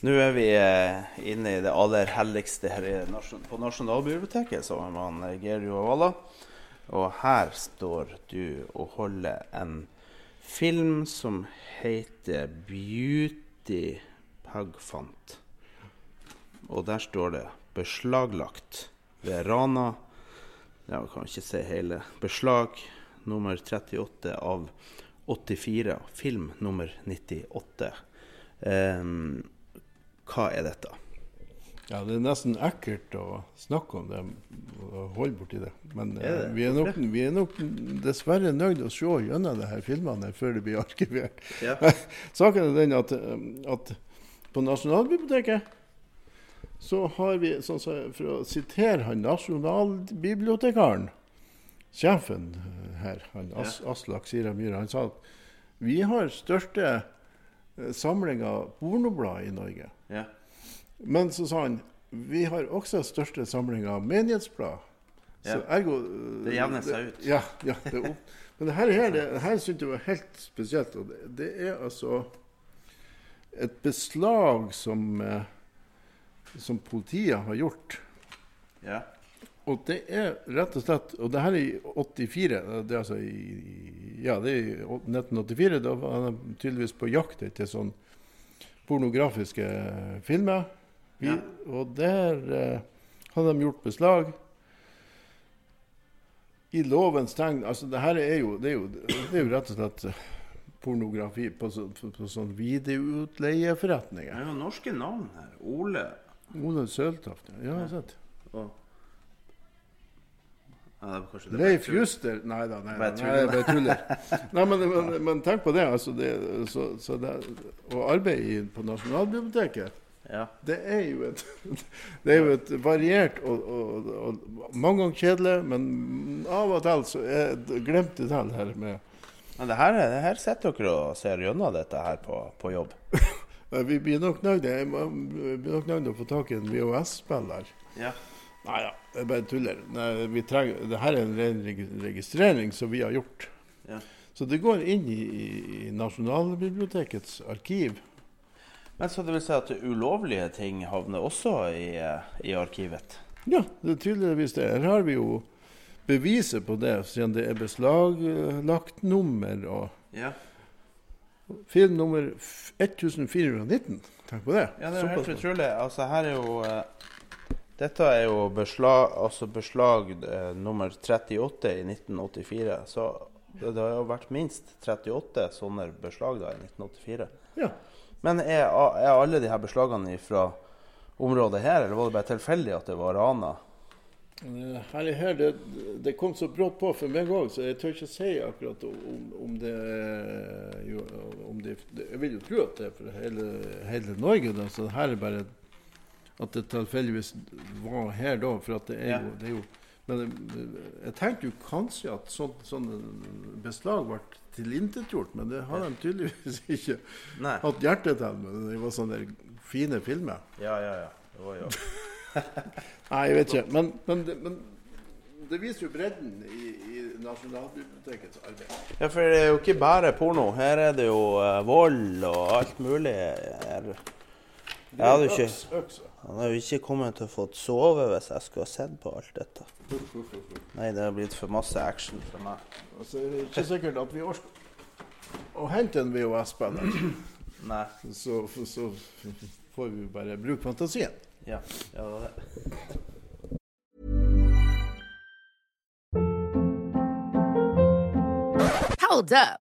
Nå er vi eh, inne i det aller helligste her på Nasjonalbiblioteket, som med han, Gerio Walla. Og her står du og holder en film som heter 'Beauty Pugfant'. Og der står det 'beslaglagt ved Rana'. Ja, kan ikke si hele. Beslag nummer 38 av 84. Film nummer 98. Ehm, hva er dette? Ja, Det er nesten ekkelt å snakke om det og holde borti det. Men Er det? eh, vi, er nok, vi er nok dessverre nødt til å se gjennom de her filmene før det blir arkivert. Ja. Saken er den at, eh, at på Nasjonalbiblioteket så har vi, sånn for å sitere han nasjonalbibliotekaren, sjefen her, han As, Aslak Sira Myhre, han sa at vi har største samling av pornoblad i Norge. Ja. Men så sa han vi har også største samling av menighetsblad. Så ergo eh, Det jevner seg ut. Ja. ja det opp. Men det her, her, det, her syntes jeg var helt spesielt. Og det, det er altså et beslag som, eh, som politiet har gjort. ja. Og det er rett og slett Og det her er i 84. Det er altså i Ja, det er i 1984. Da var han tydeligvis på jakt etter sånn pornografiske filmer. Vi, Ja. Og der eh, hadde de gjort beslag. I lovens tegn Altså, det her er jo, det er jo, det er jo rett og slett eh, pornografi på, så, på, på sånn Det er jo norske navn her. Ole Ole Søltoft. Ja, har sett. og ja, Leif Juster Nei da, nei, nei, nei, jeg bare tuller. Nei, men, men, men tenk på det. Altså det, så, så det å arbeide på Nasjonalbiblioteket, Ja. det er jo et, det er jo et variert og, og, og mange ganger kjedelig, men av og til så det glemte til her med Men det her, det her sitter dere og ser gjennom dette her på, på jobb. Jeg vi blir nok nødt til å få tak i en VHS-spiller. Ja. Nei da, jeg bare tuller. Nei, vi trenger, det her er en ren registrering som vi har gjort. Ja. Så det går inn i, i, Nasjonalbibliotekets arkiv. Men så det vil si at ulovlige ting havner også i, i arkivet? Ja, det er tydeligvis det. Her har vi jo beviset på det, siden det er beslaglagt nummer og Ja. film nummer 1419. Tenk på det. Ja, det er jo helt utrolig. Altså, her er jo eh, Dette er jo beslag, altså beslag eh, nummer 38 i 1984. Så det, det har jo vært minst 38 sånne beslag da i 1984. Ja. Men er, er alle de her beslagene fra området her, eller var det bare tilfeldig at det var rana? Eh, Her, er her, det, det kom så brått på for meg òg, så jeg tør ikke si akkurat om, om det er om det, Jeg vil jo tro at det er for hele, hele Norge, da, så her er bare at det tilfeldigvis var her da. For at det er jo, det er jo Men eh, jeg tenkte jo kanskje at sånt, sånne beslag ble tilintetgjort, men det har de tydeligvis ikke Nei. hatt hjerte til. Men det var sånne fine filmer. Ja, ja, ja. Det var jo Nei, jeg vet ikke. Men, men, det, men det viser jo bredden i, i Nasjonalbibliotekets arbeid. Ja, for det er jo ikke bare porno. Her er det jo eh, vold og alt mulig. Her. Jeg hadde ikke, Øks, øks. Jeg har jo ikke kommet til å få sove hvis jeg skulle ha sett på alt dette. Nei, det har blitt for masse action for meg. Altså, det er ikke sikkert at vi orker å hente en VHS-spiller. Nei. Så, så får vi bare bruke fantasien. Ja, ja det det. Hold up.